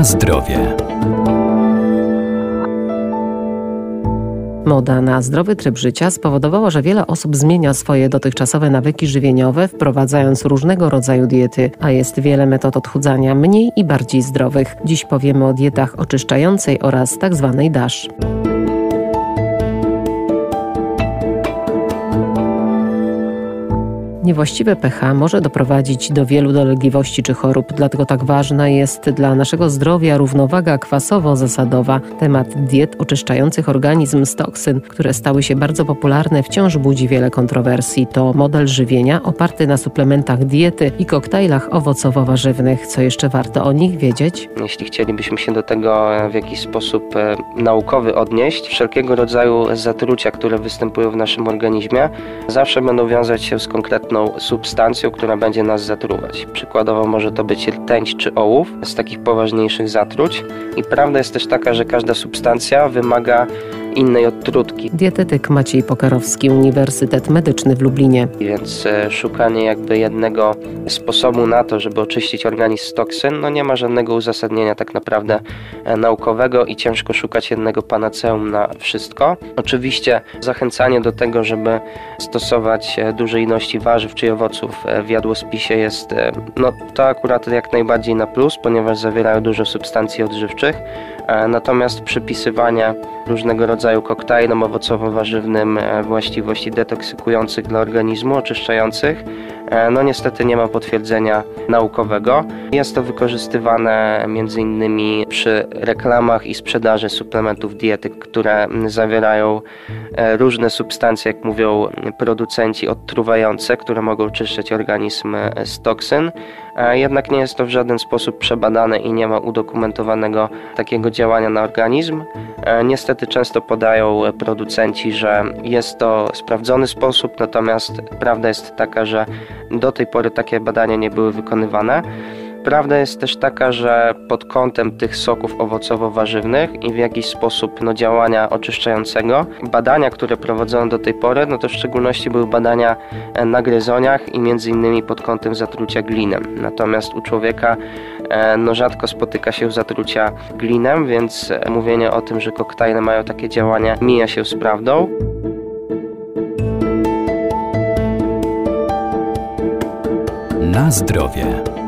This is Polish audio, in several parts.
Na zdrowie. Moda na zdrowy tryb życia spowodowała, że wiele osób zmienia swoje dotychczasowe nawyki żywieniowe, wprowadzając różnego rodzaju diety, a jest wiele metod odchudzania mniej i bardziej zdrowych. Dziś powiemy o dietach oczyszczającej oraz tzw. Tak DASH. Niewłaściwe pH może doprowadzić do wielu dolegliwości czy chorób, dlatego tak ważna jest dla naszego zdrowia równowaga kwasowo-zasadowa. Temat diet oczyszczających organizm z toksyn, które stały się bardzo popularne, wciąż budzi wiele kontrowersji. To model żywienia oparty na suplementach diety i koktajlach owocowo-warzywnych. Co jeszcze warto o nich wiedzieć? Jeśli chcielibyśmy się do tego w jakiś sposób e, naukowy odnieść, wszelkiego rodzaju zatrucia, które występują w naszym organizmie, zawsze będą wiązać się z konkretną substancją, która będzie nas zatruwać. Przykładowo może to być rtęć czy ołów z takich poważniejszych zatruć. I prawda jest też taka, że każda substancja wymaga innej odtrutki. Dietetyk Maciej Pokarowski, Uniwersytet Medyczny w Lublinie. Więc e, szukanie jakby jednego sposobu na to, żeby oczyścić organizm z toksyn, no nie ma żadnego uzasadnienia tak naprawdę e, naukowego i ciężko szukać jednego panaceum na wszystko. Oczywiście zachęcanie do tego, żeby stosować e, duże ilości warzyw czy owoców w jadłospisie jest, no to akurat jak najbardziej na plus, ponieważ zawierają dużo substancji odżywczych, natomiast przypisywanie różnego rodzaju koktajlom owocowo-warzywnym e, właściwości detoksykujących dla organizmu, oczyszczających. E, no niestety nie ma potwierdzenia naukowego. Jest to wykorzystywane między innymi przy reklamach i sprzedaży suplementów diety, które zawierają e, różne substancje, jak mówią producenci, odtruwające, które mogą czyszczać organizm z toksyn. Jednak nie jest to w żaden sposób przebadane i nie ma udokumentowanego takiego działania na organizm. Niestety niestety często podają producenci, że jest to sprawdzony sposób, natomiast prawda jest taka, że do tej pory takie badania nie były wykonywane. Prawda jest też taka, że pod kątem tych soków owocowo-warzywnych i w jakiś sposób no, działania oczyszczającego, badania, które prowadzono do tej pory, no to w szczególności były badania e, na gryzoniach i między innymi pod kątem zatrucia glinem. Natomiast u człowieka e, no, rzadko spotyka się zatrucia glinem, więc e, mówienie o tym, że koktajle mają takie działania mija się z prawdą. Na zdrowie.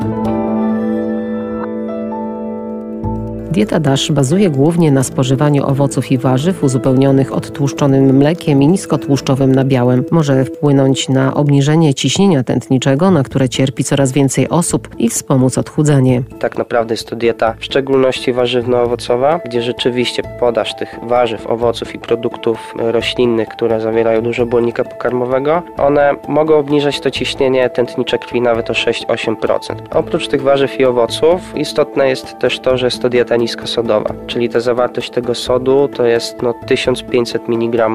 Dieta DASH bazuje głównie na spożywaniu owoców i warzyw uzupełnionych odtłuszczonym mlekiem i niskotłuszczowym nabiałem. Może wpłynąć na obniżenie ciśnienia tętniczego, na które cierpi coraz więcej osób i wspomóc odchudzanie. Tak naprawdę jest to dieta w szczególności warzywno-owocowa, gdzie rzeczywiście podaż tych warzyw, owoców i produktów roślinnych, które zawierają dużo błonnika pokarmowego, one mogą obniżać to ciśnienie tętnicze krwi nawet o 6-8%. Oprócz tych warzyw i owoców istotne jest też to, że jest to dieta niskosodowa, czyli ta zawartość tego sodu to jest no, 1500 mg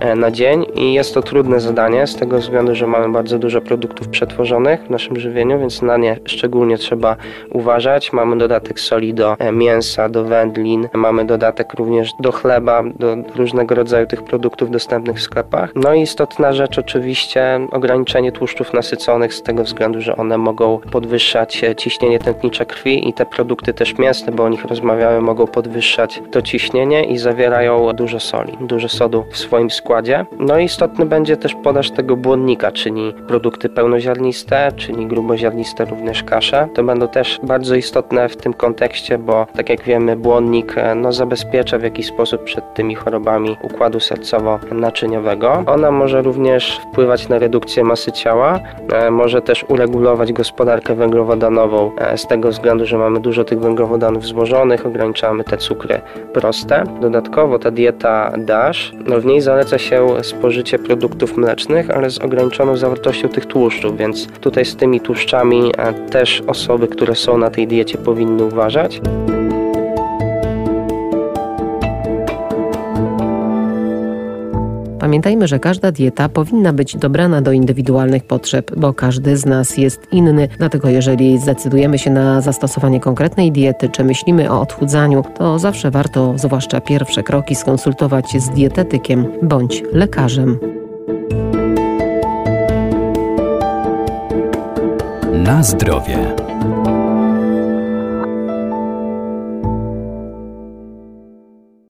e, na dzień i jest to trudne zadanie z tego względu, że mamy bardzo dużo produktów przetworzonych w naszym żywieniu, więc na nie szczególnie trzeba uważać. Mamy dodatek soli do e, mięsa, do wędlin, mamy dodatek również do chleba, do różnego rodzaju tych produktów dostępnych w sklepach. No i istotna rzecz oczywiście ograniczenie tłuszczów nasyconych z tego względu, że one mogą podwyższać e, ciśnienie tętnicze krwi i te produkty też mięsne, bo o nich rozmawiamy rozmawiamy, mogą podwyższać to ciśnienie i zawierają dużo soli, dużo sodu w swoim składzie. No i istotny będzie też podaż tego błonnika, czyli produkty pełnoziarniste, czyli gruboziarniste również kasze. To będą też bardzo istotne w tym kontekście, bo tak jak wiemy, błonnik e, no, zabezpiecza w jakiś sposób przed tymi chorobami układu sercowo-naczyniowego. Ona może również wpływać na redukcję masy ciała, e, może też uregulować gospodarkę węglowodanową e, z tego względu, że mamy dużo tych węglowodanów złożonych, ograniczamy te cukry proste. Dodatkowo ta dieta DASH, no w niej zaleca się spożycie produktów mlecznych, ale z ograniczoną zawartością tych tłuszczów, więc tutaj z tymi tłuszczami e, też osoby, które są na tej diecie powinny uważać. Pamiętajmy, że każda dieta powinna być dobrana do indywidualnych potrzeb, bo każdy z nas jest inny. Dlatego jeżeli zdecydujemy się na zastosowanie konkretnej diety, czy myślimy o odchudzaniu, to zawsze warto, zwłaszcza pierwsze kroki, skonsultować z dietetykiem bądź lekarzem. Na zdrowie.